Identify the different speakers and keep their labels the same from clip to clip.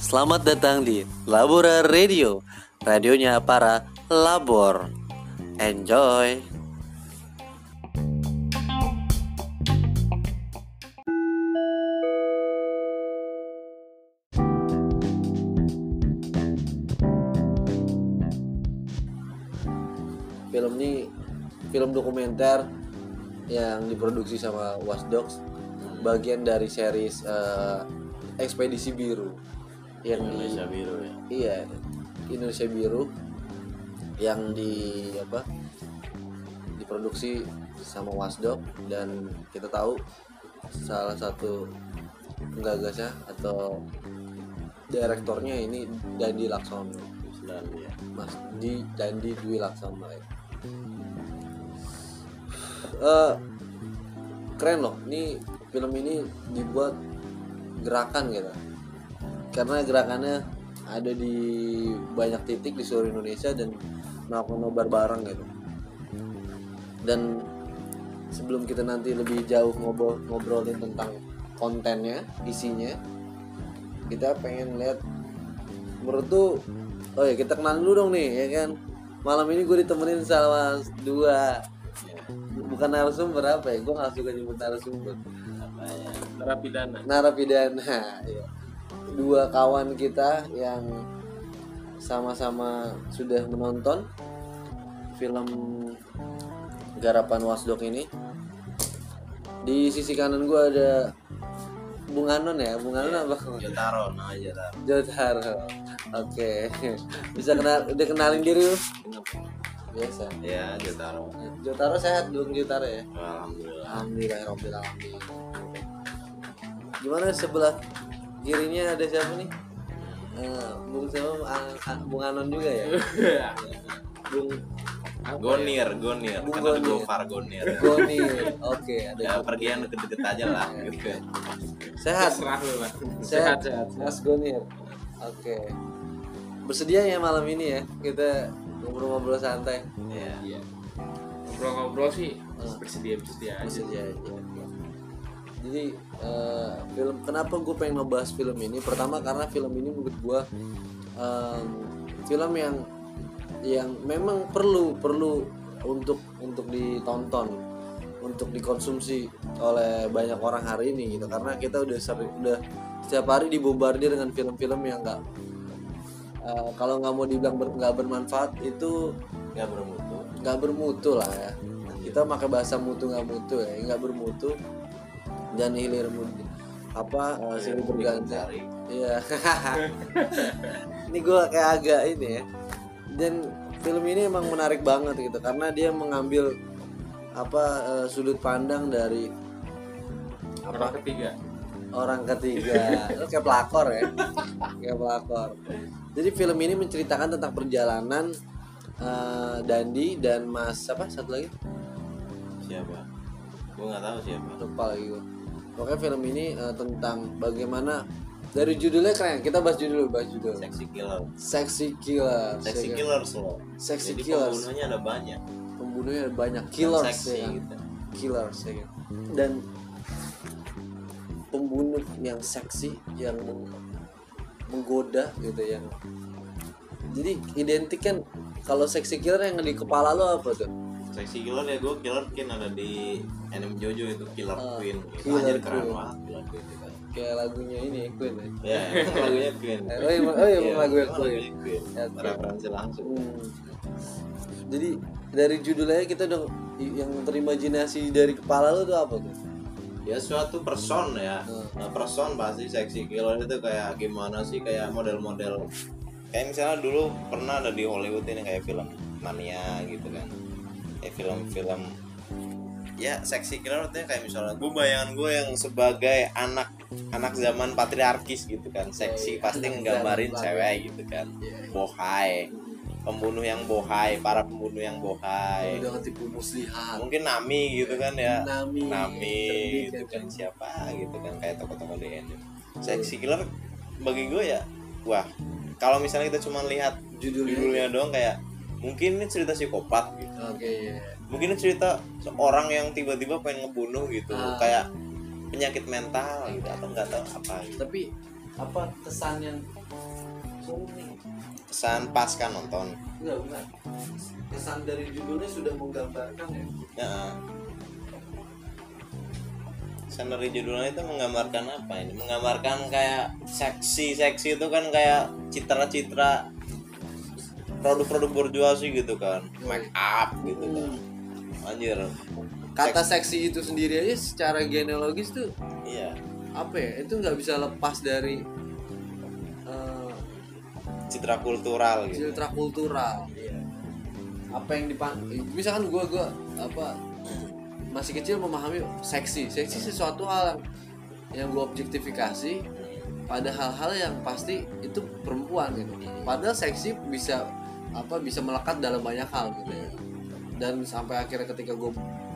Speaker 1: Selamat datang di Labora Radio, radionya para labor. Enjoy. Film ini film dokumenter yang diproduksi sama Watch Dogs, bagian dari series eh, Ekspedisi Biru. Yang di
Speaker 2: Indonesia biru ya.
Speaker 1: Iya Indonesia Biru. Yang di apa diproduksi sama Wasdog. Dan kita tahu salah satu penggagasnya atau direktornya ini Dandi Laksono
Speaker 2: Islam ya.
Speaker 1: Mas di Dandi Dwi Laksono ya. Eh, keren loh. Ini film ini dibuat gerakan gitu. Karena gerakannya ada di banyak titik di seluruh Indonesia dan melakukan nobar bareng gitu. Dan sebelum kita nanti lebih jauh ngobrol ngobrolin tentang kontennya isinya kita pengen lihat menurut tuh oh ya kita kenal dulu dong nih ya kan? Malam ini gue ditemenin sama dua bukan narasumber apa ya gue nggak suka nyebut narasumber
Speaker 3: narapidana.
Speaker 1: Narapidana ya. dua kawan kita yang sama-sama sudah menonton film garapan Wasdok ini. Di sisi kanan gue ada Bung Anon ya? Bung Anon apa?
Speaker 2: Ya taro nah aja taro
Speaker 1: Jotaro oke. Bisa kenal udah kenalin diri lu? Biasa.
Speaker 2: Ya aja taro
Speaker 1: Jotaro sehat dong Jotaro ya?
Speaker 2: Alhamdulillah.
Speaker 1: Alhamdulillah Rabbil Alamin. Gimana sebelah kirinya ada siapa nih? Eh, Bung siapa? Bung Anon juga ya? Bung
Speaker 2: gonir gonir
Speaker 1: Bung
Speaker 2: kan ada
Speaker 1: Gonir.
Speaker 2: gofar gonir
Speaker 1: Goni. Oke, ada.
Speaker 2: ya pergi yang deket-deket aja lah gitu
Speaker 1: Sehat. Sehat.
Speaker 3: sehat sehat
Speaker 1: Mas Gonir. Oke. Bersedia ya malam ini ya kita ngobrol-ngobrol santai.
Speaker 2: ya
Speaker 3: iya ngobrol-ngobrol sih bersedia bersedia aja
Speaker 1: Bersedia aja. Jadi eh, film kenapa gue pengen ngebahas film ini? Pertama karena film ini menurut gue em, film yang yang memang perlu perlu untuk untuk ditonton untuk dikonsumsi oleh banyak orang hari ini gitu. Karena kita udah sering udah setiap hari dibombardir dengan film-film yang enggak kalau nggak mau dibilang ber- nggak bermanfaat itu
Speaker 2: nggak bermutu.
Speaker 1: nggak bermutu lah ya. Kita pakai bahasa mutu nggak mutu ya nggak bermutu dan hilir mutu apa uh, silih berganti?
Speaker 2: Cari.
Speaker 1: iya. Ini gue kayak agak ini ya. Dan film ini emang menarik banget gitu karena dia mengambil apa eh, sudut pandang dari
Speaker 3: orang ketiga.
Speaker 1: orang ketiga. Lu kayak pelakor ya. Kayak pelakor. Jadi film ini menceritakan tentang perjalanan eh, Dandi dan Mas apa satu lagi?
Speaker 2: Siapa? Gua nggak tahu siapa.
Speaker 1: Lupa lagi gue pokoknya film ini eh, tentang bagaimana dari judulnya keren kita bahas judul bahas judul
Speaker 2: seksi killer
Speaker 1: Sexy Killer
Speaker 2: seksi
Speaker 1: ya kan?
Speaker 2: killers loh
Speaker 1: Sexy
Speaker 2: jadi
Speaker 1: killers.
Speaker 2: pembunuhnya ada banyak
Speaker 1: pembunuhnya ada banyak
Speaker 2: Yang
Speaker 1: killers
Speaker 2: seksi
Speaker 1: ya kan?
Speaker 2: gitu
Speaker 1: killers ya kan? dan pembunuh yang seksi yang meng- menggoda gitu yang jadi identik kan kalau seksi killer yang di kepala lo apa tuh
Speaker 2: seksi killer ya gue killer queen ada di anime Jojo itu killer
Speaker 1: Ah,
Speaker 2: queen. Gitu.
Speaker 1: Killer
Speaker 2: Anjir, keren
Speaker 1: Queen.
Speaker 2: banget. Killer queen itu
Speaker 1: kayak lagunya ini Queen ya.
Speaker 2: Ya emang lagunya queen.
Speaker 1: Eh, oh iya oh iya emang lagu yang
Speaker 2: emang
Speaker 1: Queen.
Speaker 2: Lagunya queen.
Speaker 1: Ya,
Speaker 2: referensi langsung.
Speaker 1: Hmm. jadi dari judulnya kita udah yang terimajinasi dari kepala lo tuh apa tuh?
Speaker 2: Ya suatu person ya.
Speaker 1: Hmm.
Speaker 2: nah, person pasti seksi. Killer itu kayak gimana sih? Kayak model-model. Kayak misalnya dulu pernah ada di Hollywood ini kayak film mania gitu kan film-film ya seksi killer itu kayak misalnya gue bayangan gue yang sebagai anak anak zaman patriarkis gitu kan seksi
Speaker 1: iya.
Speaker 2: pasti nggambarin cewek gitu kan. Bohai pembunuh yang bohai para pembunuh yang bohai.
Speaker 1: Udah ngetipu muslihat.
Speaker 2: Mungkin Nami gitu kan ya.
Speaker 1: Nami.
Speaker 2: Nami gitu
Speaker 1: ya
Speaker 2: kan siapa gitu kan kayak tokoh-tokoh di seksi killer bagi gue ya wah kalau misalnya kita cuma lihat
Speaker 1: judulnya
Speaker 2: judulnya doang kayak mungkin ini cerita psikopat gitu
Speaker 1: oke iya
Speaker 2: mungkin cerita seorang yang tiba-tiba pengen ngebunuh gitu
Speaker 1: Ah.
Speaker 2: kayak penyakit mental gitu atau nggak tahu apa gitu.
Speaker 1: tapi apa kesan yang nih.
Speaker 2: kesan pasca nonton
Speaker 1: enggak benar kesan dari judulnya sudah menggambarkan ya
Speaker 2: ya kesan dari judulnya itu menggambarkan apa ini menggambarkan kayak seksi seksi itu kan kayak citra-citra produk-produk borjuasi gitu kan. Make up gitu kan. Anjir.
Speaker 1: Kata seksi itu sendiri aja secara genealogis tuh
Speaker 2: iya.
Speaker 1: apa ya? Itu nggak bisa lepas dari eh,
Speaker 2: citra kultural gitu.
Speaker 1: citra kultural. Apa yang dipan misalkan gua gua apa masih kecil memahami seksi. Seksi sesuatu hal yang yang gua objektifikasi pada hal-hal yang pasti itu perempuan gitu. Padahal seksi bisa apa bisa melekat dalam banyak hal gitu ya. Dan sampai akhirnya ketika gue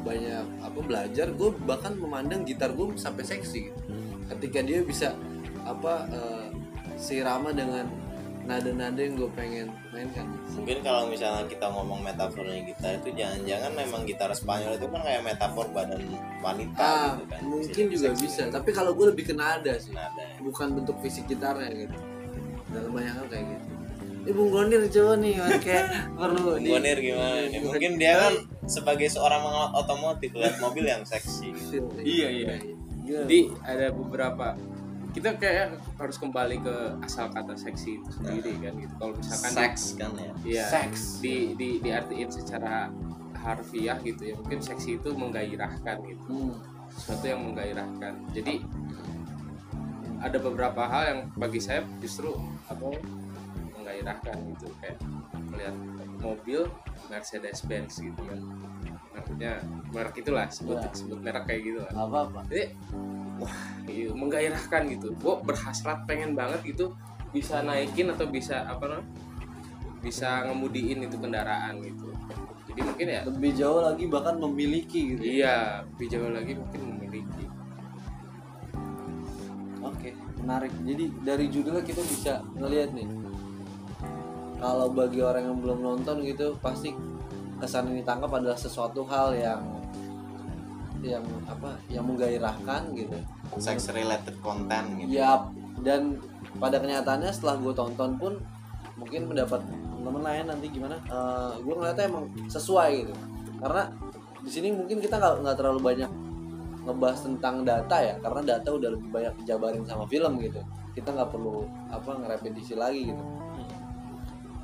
Speaker 1: banyak apa belajar gue bahkan memandang gitar gue sampai seksi gitu. ketika dia bisa apa eh, seirama dengan nada-nada yang gue pengen mainkan.
Speaker 2: Mungkin kalau misalnya kita ngomong metafornya gitar itu jangan-jangan memang gitar Spanyol itu kan kayak metafor badan wanita
Speaker 1: ah
Speaker 2: gitu kan.
Speaker 1: mungkin juga
Speaker 2: Seksi.
Speaker 1: bisa tapi kalau gue lebih ke nada sih.
Speaker 2: Nada
Speaker 1: bukan bentuk fisik gitarnya gitu. Dalam banyak hal kayak gitu Bung Gonir coba nih kayak perlu di-
Speaker 2: Bonir gimana nih mungkin dia kan sebagai seorang pengamat otomotif lihat mobil yang seksi gitu.
Speaker 3: Iya, iya.
Speaker 1: Gila.
Speaker 3: Jadi ada beberapa kita kayak harus kembali ke asal kata seksi itu sendiri kan gitu. Kalau misalkan
Speaker 2: seks kan ya
Speaker 3: Iya.
Speaker 1: Seks.
Speaker 3: Di, di diartiin secara harfiah gitu ya. Mungkin seksi itu menggairahkan gitu.
Speaker 1: Hmm.
Speaker 3: Sesuatu yang menggairahkan. Jadi ada beberapa hal yang bagi saya justru apa menggairahkan gitu kayak melihat mobil Mercedes Benz gitu kan maksudnya merek itulah sebut
Speaker 1: Ya.
Speaker 3: sebut merek kayak gitu lah.
Speaker 1: Gak apa-apa.
Speaker 3: Jadi wah iya, menggairahkan gitu. Gue berhasrat pengen banget gitu bisa naikin atau bisa apa namanya bisa ngemudiin itu kendaraan gitu. Jadi mungkin ya
Speaker 1: lebih jauh lagi bahkan memiliki gitu
Speaker 3: iya lebih jauh lagi mungkin memiliki.
Speaker 1: Oke, menarik. Jadi dari judulnya kita bisa ngelihat nih. Kalau bagi orang yang belum nonton gitu, pasti kesan yang ditangkap adalah sesuatu hal yang yang apa? Yang menggairahkan gitu.
Speaker 2: seks related content gitu
Speaker 1: Yap. Dan pada kenyataannya setelah gue tonton pun mungkin pendapat temen lain nanti gimana? gue ngeliatnya emang sesuai gitu. Karena di sini mungkin kita nggak nggak terlalu banyak ngebahas tentang data ya karena data udah lebih banyak dijabarin sama film gitu kita nggak perlu apa ngerepetisi lagi gitu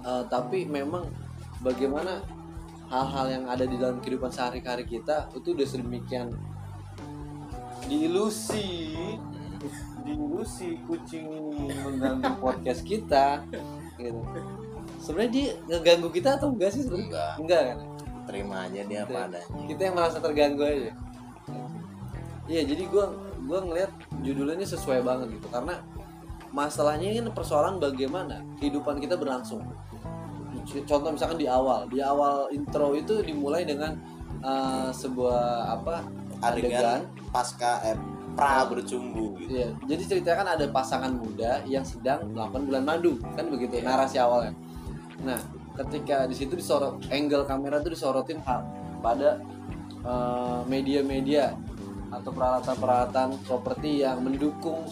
Speaker 1: Eh, tapi memang bagaimana hal-hal yang ada di dalam kehidupan sehari-hari kita itu udah sedemikian diilusi. Diilusi kucing ini mengganggu podcast kita gitu. Sebenarnya dia ngeganggu kita atau enggak sih? Sebenarnya
Speaker 2: enggak.
Speaker 1: Enggak kan?
Speaker 2: Terima aja dia apa adanya.
Speaker 1: kita yang merasa terganggu aja. Iya jadi gua gua ngelihat judulnya ini sesuai banget gitu karena masalahnya ini persoalan bagaimana kehidupan kita berlangsung contoh misalkan di awal di awal intro itu dimulai dengan eh, sebuah apa
Speaker 2: adegan pasca eh, pra bercumbu gitu
Speaker 1: Iya, jadi ceritanya kan ada pasangan muda yang sedang melakukan bulan madu, kan begitu
Speaker 2: Iya.
Speaker 1: narasi awalnya. Nah, ketika di situ disorot angle kamera tuh disorotin ha- pada eh, media-media atau peralatan-peralatan properti yang mendukung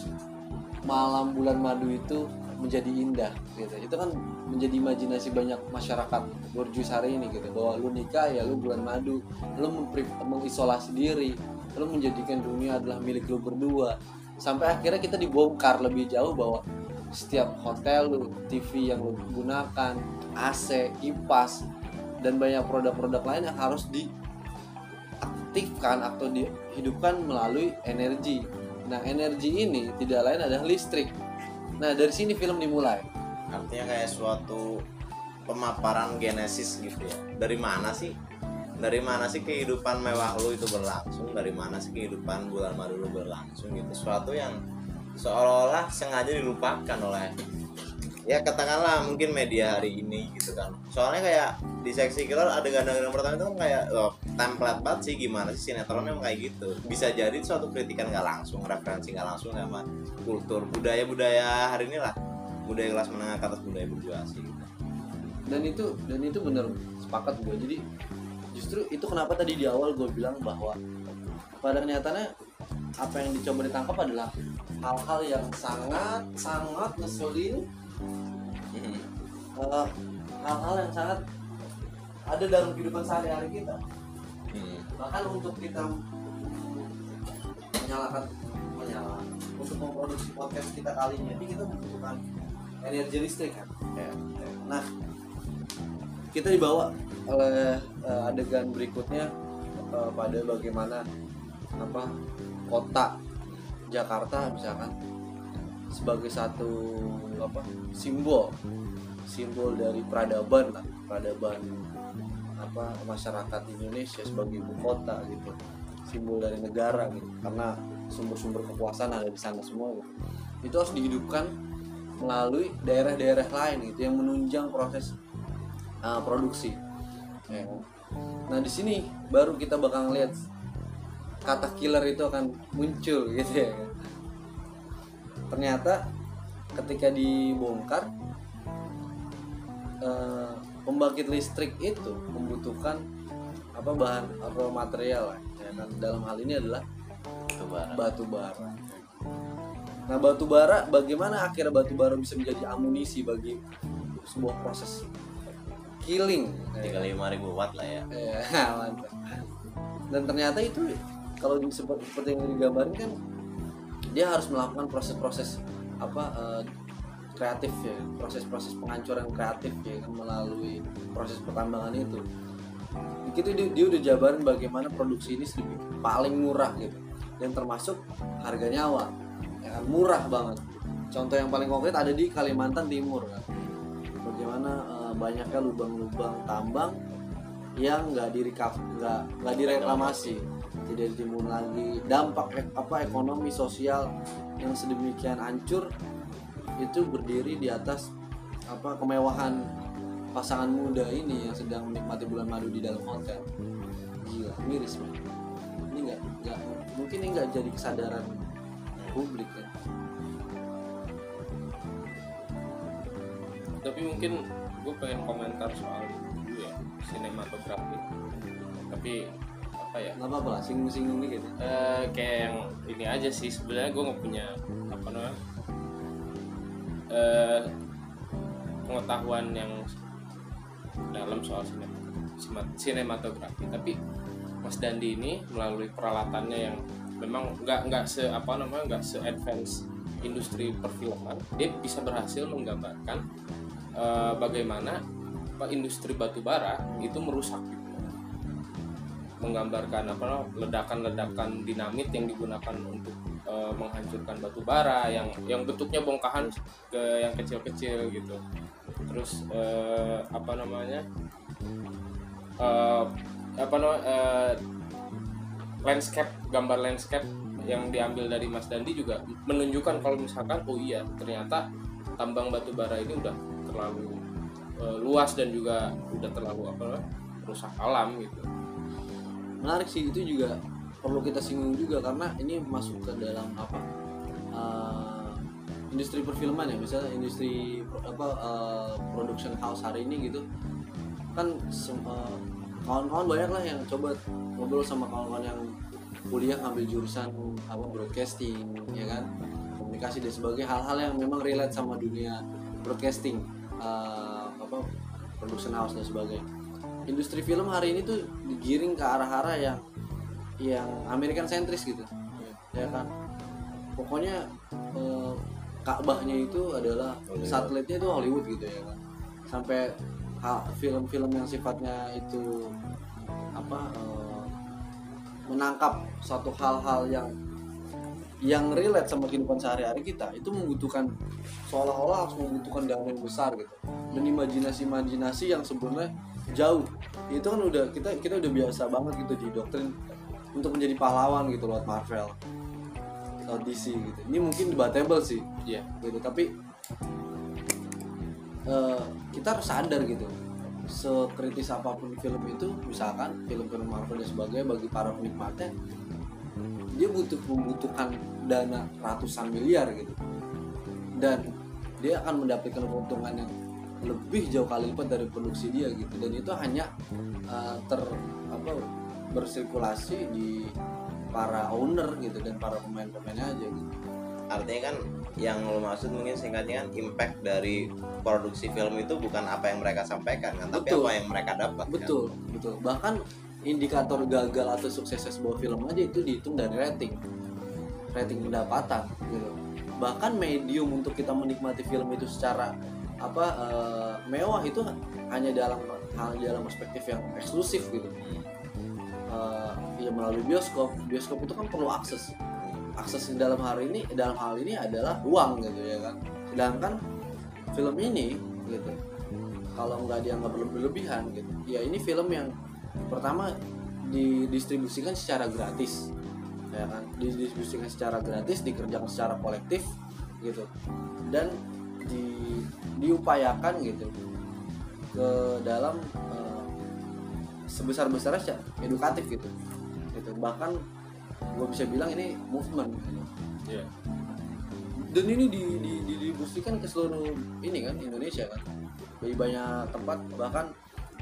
Speaker 1: malam bulan madu itu menjadi indah gitu. Itu kan menjadi imajinasi banyak masyarakat borjuis hari ini gitu bahwa lu nikah ya lu bulan madu, lu mengisolasi diri, lu menjadikan dunia adalah milik lu berdua. Sampai akhirnya kita dibongkar lebih jauh bahwa setiap hotel lu, TV yang lu gunakan, AC, kipas dan banyak produk-produk lain yang harus diaktifkan atau dihidupkan melalui energi. Nah, energi ini tidak lain adalah listrik. Nah, dari sini film dimulai.
Speaker 2: artinya kayak suatu pemaparan genesis gitu ya dari mana sih dari mana sih kehidupan mewah lu itu berlangsung dari mana sih kehidupan bulan madu lu berlangsung gitu suatu yang seolah-olah sengaja dilupakan oleh ya katakanlah mungkin media hari ini gitu kan soalnya kayak di seksi killer adegan-adegan pertama itu kan kayak oh, template banget sih gimana sih sinetron emang kayak gitu bisa jadi suatu kritikan nggak langsung referensi nggak langsung sama kultur budaya budaya hari ini lah budaya kelas menengah ke atas budaya berjuasi gitu.
Speaker 1: dan itu dan itu bener sepakat gue jadi justru itu kenapa tadi di awal gue bilang bahwa pada kenyataannya apa yang dicoba ditangkap adalah hal-hal yang sangat sangat ngeselin. Eh, hal-hal yang sangat ada dalam kehidupan sehari-hari kita
Speaker 2: Hmm.
Speaker 1: bahkan untuk kita menyalakan menyala untuk memproduksi podcast kita kali ini kita membutuhkan energi listrik kan
Speaker 2: Ya.
Speaker 1: nah kita dibawa oleh eh, adegan berikutnya eh, pada bagaimana apa kota Jakarta misalkan sebagai satu apa simbol simbol dari peradaban lah peradaban apa masyarakat Indonesia sebagai ibu kota gitu. Simbol dari negara gitu karena sumber-sumber kekuasaan ada di sana semua gitu. Itu harus dihidupkan melalui daerah-daerah lain gitu yang menunjang proses uh, produksi. Ya. nah di sini baru kita bakal ngeliat kata killer itu akan muncul gitu ya. Ternyata ketika dibongkar eh, pembangkit listrik itu membutuhkan apa bahan atau material lah, ya kan dalam hal ini adalah
Speaker 2: Itu barang.
Speaker 1: batu bara. Nah batu bara bagaimana akhirnya batu bara bisa menjadi amunisi bagi sebuah proses killing?
Speaker 2: Tiga lima ribu watt lah ya.
Speaker 1: Ya, mantap. Dan ternyata itu kalau seperti, yang digambarin kan dia harus melakukan proses-proses apa eh, kreatif ya, proses-proses penghancuran kreatif ya kan melalui proses pertambangan itu. Itu dia, dia udah jabarin bagaimana produksi ini lebih paling murah gitu dan termasuk harga nyawa ya kan murah banget. Contoh yang paling konkret ada di Kalimantan Timur kan. Bagaimana eh, banyaknya lubang-lubang tambang yang nggak direkaf nggak nggak direklamasi tidak ditimbun lagi dampak ek- apa ekonomi sosial yang sedemikian hancur itu berdiri di atas apa kemewahan pasangan muda ini yang sedang menikmati bulan madu di dalam hotel. Gila miris man. ini nggak nggak mungkin ini nggak jadi kesadaran publik kan
Speaker 3: tapi mungkin gue pengen komentar soal itu ya sinematografi. Tapi apa ya?
Speaker 1: Nggak apa-apa lah singgung-singgung dikit. Ya.
Speaker 3: Eh, kayak yang ini aja sih. Sebenarnya gue nggak punya apa namanya eh pengetahuan yang dalam soal sinematografi. Tapi Mas Dandi ini melalui peralatannya yang memang nggak nggak se apa namanya nggak se advance industri perfilman dia bisa berhasil menggambarkan eh, bagaimana industri batu bara itu merusak gitu. Menggambarkan apa ledakan-ledakan dinamit yang digunakan untuk eh, menghancurkan batu bara yang yang bentuknya bongkahan ke yang kecil-kecil gitu. Terus eh, apa namanya eh, apa namanya eh, landscape gambar landscape yang diambil dari Mas Dandi juga menunjukkan kalau misalkan oh iya ternyata tambang batu bara ini udah terlalu eh, luas dan juga udah terlalu apa rusak alam gitu.
Speaker 1: Menarik sih itu juga perlu kita singgung juga karena ini masuk ke dalam apa uh, industri perfilman ya misalnya industri apa uh, production house hari ini gitu. Kan uh, kawan-kawan banyak lah yang coba ngobrol sama kawan-kawan yang kuliah ngambil jurusan apa broadcasting ya kan? Komunikasi dan sebagainya hal-hal yang memang relate sama dunia broadcasting uh, apa production house dan sebagainya. Industri film hari ini tuh digiring ke arah-arah yang yang American sentris gitu. Ya kan? Pokoknya eh, Ka'bahnya itu adalah
Speaker 2: Hollywood.
Speaker 1: satelitnya itu Hollywood gitu ya kan? Sampai film-film yang sifatnya itu apa eh, menangkap suatu hal-hal yang yang relate sama kehidupan sehari-hari kita itu membutuhkan seolah-olah harus membutuhkan dana yang besar gitu. Dan imajinasi-imajinasi yang sebenarnya jauh. Itu kan udah kita kita udah biasa banget gitu di doktrin untuk menjadi pahlawan gitu lewat Marvel. Lewat DC gitu. Ini mungkin debatable sih.
Speaker 3: Iya.
Speaker 1: gitu. Tapi eh, kita harus sadar gitu. Sekritis apa pun film itu misalkan film-film Marvel dan sebagainya bagi para penikmatnya dia butuh membutuhkan dana ratusan miliar gitu. Dan dia akan mendapatkan keuntungan yang lebih jauh kali lipat dari produksi dia gitu. Dan itu hanya uh, ter apa bersirkulasi di para owner gitu dan para pemain-pemainnya aja gitu.
Speaker 2: artinya kan yang lo maksud mungkin singkatnya kan impact dari produksi film itu bukan apa yang mereka sampaikan kan tapi
Speaker 1: Betul.
Speaker 2: apa yang mereka dapat kan?
Speaker 1: Betul, betul. Bahkan indikator gagal atau suksesnya sebuah film aja itu dihitung dari rating. Rating pendapatan gitu. Bahkan medium untuk kita menikmati film itu secara apa eh, mewah itu hanya dalam hal dalam perspektif yang eksklusif gitu. Ya melalui bioskop. Bioskop itu kan perlu akses. Akses dalam hal ini dalam hal ini adalah uang gitu ya kan. Sedangkan film ini gitu kalau nggak dianggap berlebihan gitu ya ini film yang pertama didistribusikan secara gratis ya kan didistribusikan secara gratis dikerjakan secara kolektif gitu dan di diupayakan gitu ke dalam eh, sebesar besarnya edukatif gitu gitu. Bahkan gue bisa bilang ini movement gitu.
Speaker 3: Iya.
Speaker 1: dan ini di, di, didistribusikan ke seluruh ini kan Indonesia kan. Dari banyak tempat bahkan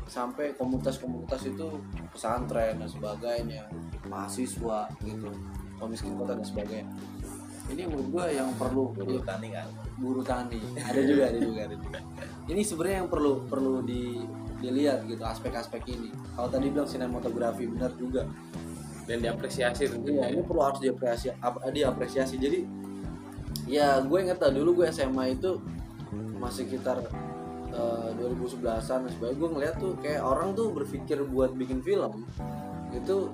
Speaker 1: sampai komunitas-komunitas itu pesantren dan sebagainya mahasiswa gitu. Komiskin kota dan sebagainya. Ini menurut gua yang perlu
Speaker 2: Guru tani kan?
Speaker 1: Buru tani. Ada juga ada juga ada juga. Ini sebenarnya yang perlu perlu di dilihat gitu aspek-aspek ini. Kalau tadi bilang sinematografi benar juga
Speaker 3: dan diapresiasi
Speaker 1: Iya,
Speaker 3: tentunya
Speaker 1: ini perlu harus diapresiasi, ap- diapresiasi. Jadi ya gue inget lah dulu gue SMA itu masih sekitar eh, 2011-an dan sebagainya. Gue ngeliat tuh kayak orang tuh berpikir buat bikin film itu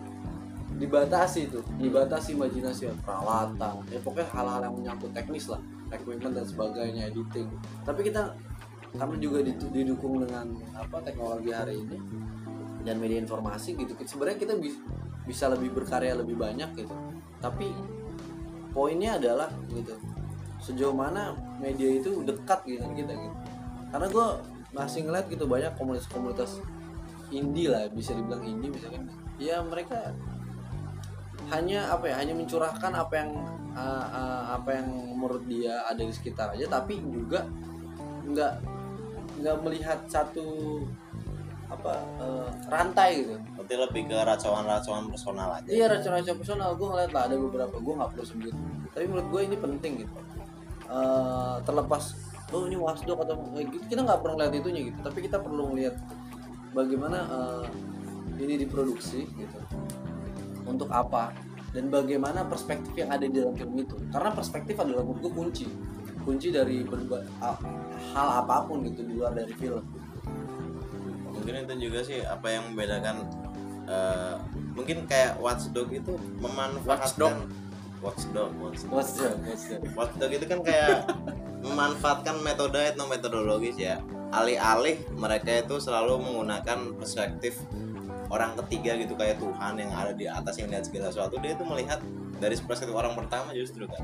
Speaker 1: dibatasi tuh, dibatasi imajinasi peralatan, ya pokoknya hal-hal yang menyangkut teknis lah, equipment dan sebagainya, editing. Tapi kita karena juga didukung dengan apa teknologi hari ini dan media informasi gitu, sebenarnya kita bisa bisa lebih berkarya lebih banyak gitu. Tapi poinnya adalah gitu sejauh mana media itu dekat gitu kita gitu. Karena gue masih ngeliat gitu banyak komunitas-komunitas indie lah bisa dibilang indie misalkan. Ya mereka hanya apa ya hanya mencurahkan apa yang uh, uh, apa yang menurut dia ada di sekitar aja tapi juga nggak nggak melihat satu apa uh, rantai gitu
Speaker 2: berarti lebih ke racauan-racauan personal aja.
Speaker 1: Iya racun-racun personal. Gue ngeliat lah ada beberapa gue nggak perlu sebut. Tapi menurut gue ini penting gitu. Eh, terlepas oh ini wasdok atau eh, gitu, kita nggak perlu ngeliat itunya gitu. Tapi kita perlu ngeliat bagaimana eh, ini diproduksi gitu. Untuk apa? Dan bagaimana perspektif yang ada di dalam film itu. Karena perspektif adalah menurut gue kunci. Kunci dari berba- hal apa pun gitu di luar dari film.
Speaker 2: Mungkin itu juga sih apa yang membedakan eh, mungkin kayak Watchdog itu memanfaatkan Watchdog Watchdog
Speaker 1: what's the
Speaker 2: Watchdog itu kan kayak memanfaatkan metode etno metodologis ya. Alih-alih mereka itu selalu menggunakan perspektif orang ketiga gitu kayak Tuhan yang ada di atas yang lihat segala sesuatu. Dia itu melihat dari perspektif orang pertama justru kan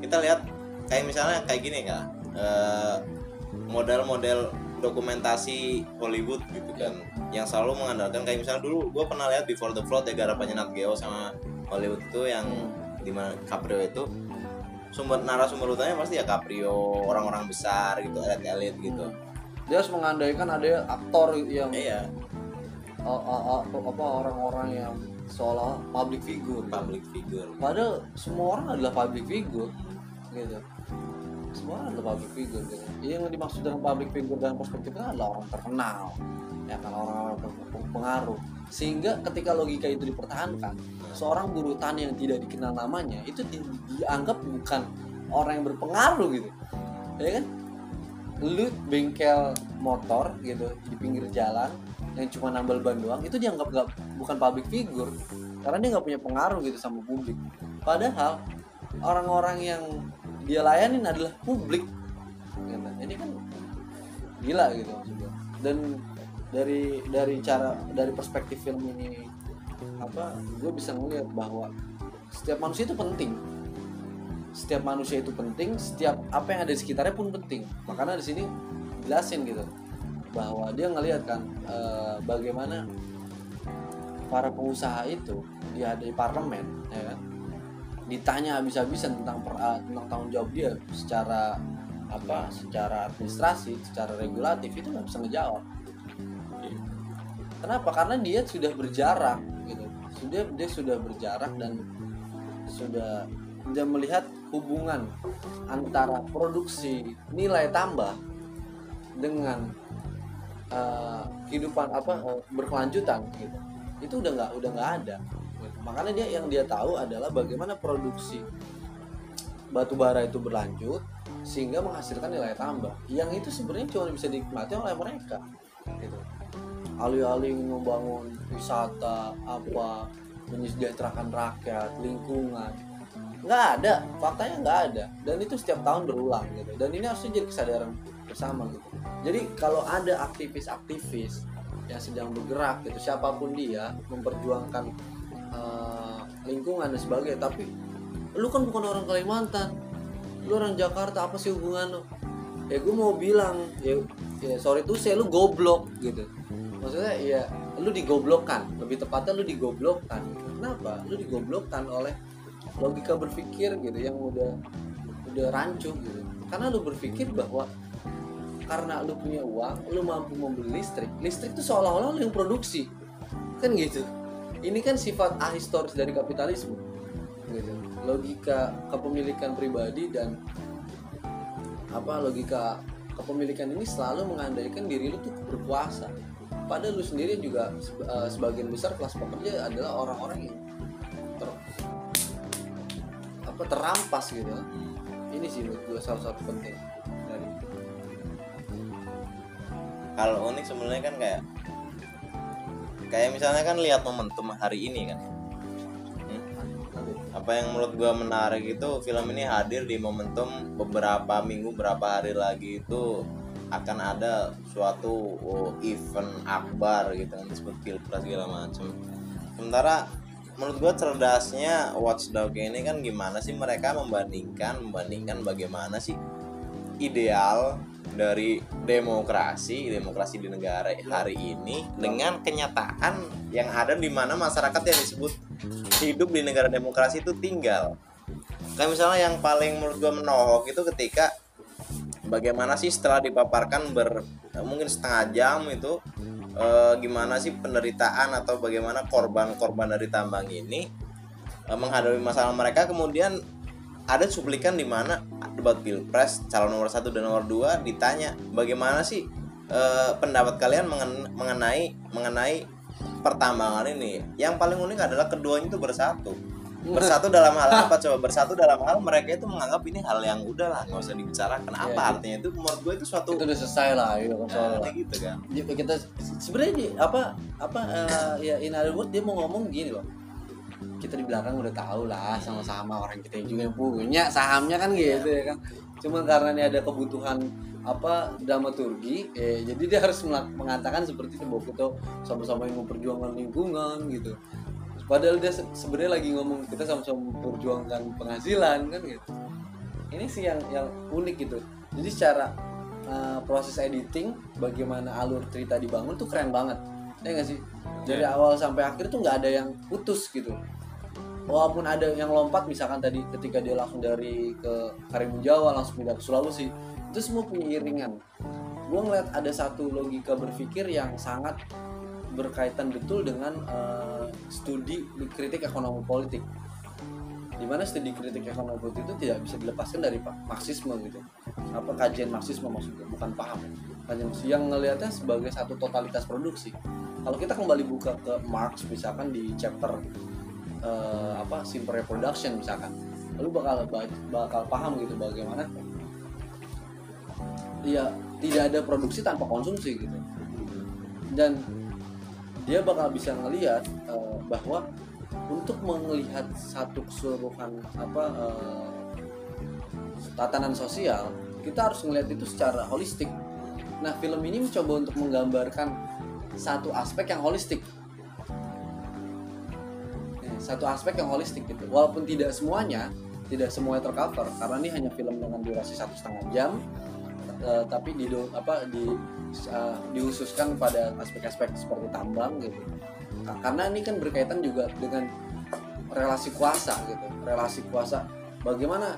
Speaker 2: kita lihat kayak misalnya kayak gini kan model-model dokumentasi Hollywood gitu kan yang selalu mengandalkan kayak misalnya dulu gue pernah lihat Before the Flood ya garapannya Nat Geo sama Hollywood itu yang di mana Caprio itu sumber narasumber utamanya pasti ya Caprio orang-orang besar gitu elit-elit gitu.
Speaker 1: Dia harus mengandaikan ada aktor yang
Speaker 2: iya.
Speaker 1: Apa orang-orang yang seolah public figure. Gitu.
Speaker 2: public figure.
Speaker 1: Padahal semua orang adalah public figure gitu semua adalah public figure gitu. Yang dimaksud dengan public figure dalam perspektifnya adalah orang terkenal. Ya kan orang-orang berpengaruh. Sehingga ketika logika itu dipertahankan seorang buruh tani yang tidak dikenal namanya itu di- dianggap bukan orang yang berpengaruh gitu. Ya kan? Lu bengkel motor gitu di pinggir jalan yang cuma nambal ban doang itu dianggap nggak bukan public figure. Karena dia nggak punya pengaruh gitu sama publik. Padahal orang-orang yang dia layanin adalah publik. Gitu. ini kan gila gitu maksudnya. Dan dari dari cara dari perspektif film ini apa gue bisa ngeliat bahwa setiap manusia itu penting. Setiap manusia itu penting setiap apa yang ada di sekitarnya pun penting. Makanya di sini jelasin gitu bahwa dia ngelihat kan eh, bagaimana para pengusaha itu dia di parlemen ya kan ditanya habis-habisan tentang per- eh, tentang tanggung jawab dia secara apa secara administrasi secara regulatif itu nggak bisa ngejawab. Kenapa? Karena dia sudah berjarak gitu. Sudah dia sudah berjarak dan sudah dia melihat hubungan antara produksi nilai tambah dengan uh, kehidupan apa uh, berkelanjutan gitu. Itu udah nggak udah nggak ada. Makanya dia yang dia tahu adalah bagaimana produksi batu bara itu berlanjut sehingga menghasilkan nilai tambah. Yang itu sebenarnya cuma bisa dinikmati oleh mereka gitu. Alih-alih membangun wisata apa menyejahterakan rakyat lingkungan. Nggak ada faktanya nggak ada. Dan itu setiap tahun berulang gitu. Dan ini harusnya jadi kesadaran bersama gitu. Jadi kalau ada aktivis-aktivis yang sedang bergerak gitu siapa pun dia memperjuangkan uh, lingkungan dan sebagainya. Tapi lu kan bukan orang Kalimantan. Lu orang Jakarta apa sih hubungan lu? Ya gue mau bilang ya, ya sorry tuh saya lu goblok gitu. Maksudnya ya lu digoblokkan. Lebih tepatnya lu digoblokkan. Kenapa? Lu digoblokkan oleh logika berpikir gitu yang udah udah rancu gitu. Karena lu berpikir bahwa karena lu punya uang lu mampu membeli listrik. Listrik itu seolah-olah lu yang produksi. Kan gitu ini kan sifat ahistoris dari kapitalisme. Gitu. Logika kepemilikan pribadi dan apa logika kepemilikan ini selalu mengandaikan diri lu tuh berkuasa. Padahal lu sendiri juga eh, sebagian besar kelas pekerja adalah orang-orang yang ter, apa terampas gitu. Ini sih menurut gue salah satu penting dari
Speaker 2: kalau unik sebenarnya kan kayak kayak misalnya kan lihat momentum hari ini kan Hmm? apa yang menurut gua menarik itu film ini hadir di momentum beberapa minggu berapa hari lagi itu akan ada suatu oh, event akbar gitu kan disebut pilpres segala macam sementara menurut gua cerdasnya Watchdog ini kan gimana sih mereka membandingkan membandingkan bagaimana sih ideal dari demokrasi demokrasi di negara hari ini dengan kenyataan yang ada di mana masyarakat yang disebut hidup di negara demokrasi itu tinggal. Kayak misalnya yang paling menurut gue menohok itu ketika bagaimana sih setelah dipaparkan ber mungkin setengah jam itu eh, gimana sih penderitaan atau bagaimana korban-korban dari tambang ini eh, menghadapi masalah mereka. Kemudian ada cuplikan di mana debat pilpres calon nomor satu dan nomor dua ditanya bagaimana sih eh, pendapat kalian mengen- mengenai mengenai pertambangan ini? Yang paling unik adalah keduanya itu bersatu. Bersatu dalam hal apa? Coba bersatu dalam hal mereka itu menganggap ini hal yang udah lah nggak usah dibicarakan. Apa
Speaker 1: Iya,
Speaker 2: artinya? Itu menurut gue itu suatu
Speaker 1: itu udah selesai lah gitu kan soal
Speaker 2: Nah, gitu kan.
Speaker 1: Ya, kita sebenarnya apa apa eh, ya in other words dia mau ngomong gini loh kita di belakang udah tahu lah sama-sama orang kita juga yang punya sahamnya kan gitu ya kan. Cuma karena ini ada kebutuhan apa dramaturgi eh, jadi dia harus mengatakan seperti itu bahwa kita sama-sama yang memperjuangkan lingkungan gitu. Padahal dia se- sebenarnya lagi ngomong kita sama-sama memperjuangkan penghasilan kan gitu. Ini sih yang yang unik gitu. Jadi secara uh, proses editing bagaimana alur cerita dibangun tuh keren banget ya nggak sih? Dari awal sampai akhir tuh nggak ada yang putus gitu. Walaupun ada yang lompat misalkan tadi ketika dia langsung dari ke Karimun Jawa langsung pindah ke Sulawesi itu semua punya iringan. Gue ngeliat ada satu logika berpikir yang sangat berkaitan betul dengan uh, studi kritik ekonomi politik. Di mana studi kritik ekonomi politik itu tidak bisa dilepaskan dari marxisme gitu. Apa kajian marxisme maksudnya? Bukan paham kajian yang ngelihatnya sebagai satu totalitas produksi. Kalau kita kembali buka ke Marx misalkan di chapter eh, apa simple reproduction misalkan lalu bakal ba- bakal paham gitu bagaimana ya tidak ada produksi tanpa konsumsi gitu. Dan dia bakal bisa ngelihat eh, bahwa untuk melihat satu keseluruhan apa eh, tatanan sosial kita harus melihat itu secara holistik nah film ini mencoba untuk menggambarkan satu aspek yang holistik. Eh, satu aspek yang holistik gitu. Walaupun tidak semuanya tidak semuanya tercover karena ini hanya film dengan durasi satu setengah jam eh, tapi di apa di eh, dihususkan pada aspek-aspek seperti tambang gitu. Nah, karena ini kan berkaitan juga dengan relasi kuasa gitu. Relasi kuasa bagaimana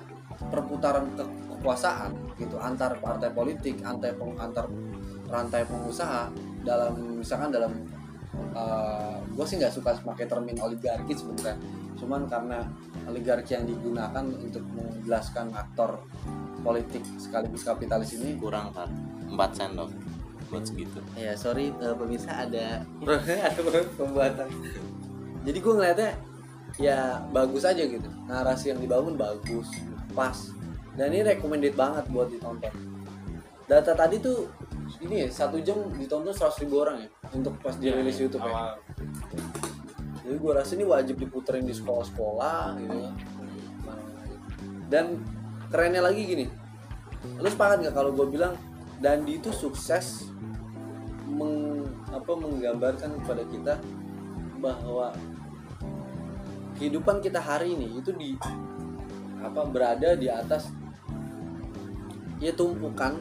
Speaker 1: perputaran ke- kekuasaan gitu antar partai politik antar peng- antar rantai pengusaha dalam misalkan dalam gue sih nggak suka pakai termin oligarki sebenarnya. Cuman karena oligarki yang digunakan untuk menjelaskan aktor politik sekaligus kapitalis ini
Speaker 2: kurang kan 4 sendok buat segitu.
Speaker 1: Ya sorry eh, pemirsa ada ada pembuatan. Jadi gue ngeliatnya ya bagus aja gitu. Narasi yang dibangun bagus pas dan ini recommended banget buat ditonton. Data tadi tuh ini ya satu jam ditonton 100 ribu orang ya untuk pas dirilis YouTube ya.
Speaker 3: awal.
Speaker 1: Jadi gue rasa ini wajib diputerin di sekolah-sekolah gitu kan dan kerennya lagi gini lu sepakat nggak kalau gue bilang Dandi itu sukses meng, apa, menggambarkan kepada kita bahwa kehidupan kita hari ini itu di apa berada di atas ya tumpukan.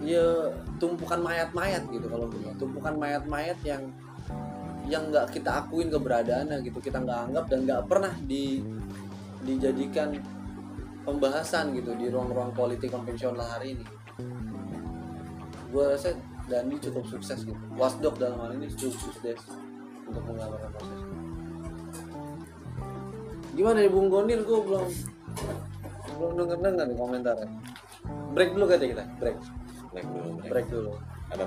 Speaker 1: Ya tumpukan mayat-mayat gitu kalau bilang. tumpukan mayat-mayat yang yang nggak kita akuin keberadaannya gitu kita nggak anggap dan nggak pernah di dijadikan pembahasan gitu di ruang-ruang politik konvensional hari ini. Gue rasa Dandi cukup sukses gitu. Wasdog dalam hal ini cukup sukses untuk menggambarkan proses gimana nih Bung Gondil? Gue belum belum denger denger nih komentarnya. Break dulu kata kita. Break.
Speaker 2: Break dulu break.
Speaker 1: break dulu.
Speaker 2: Ada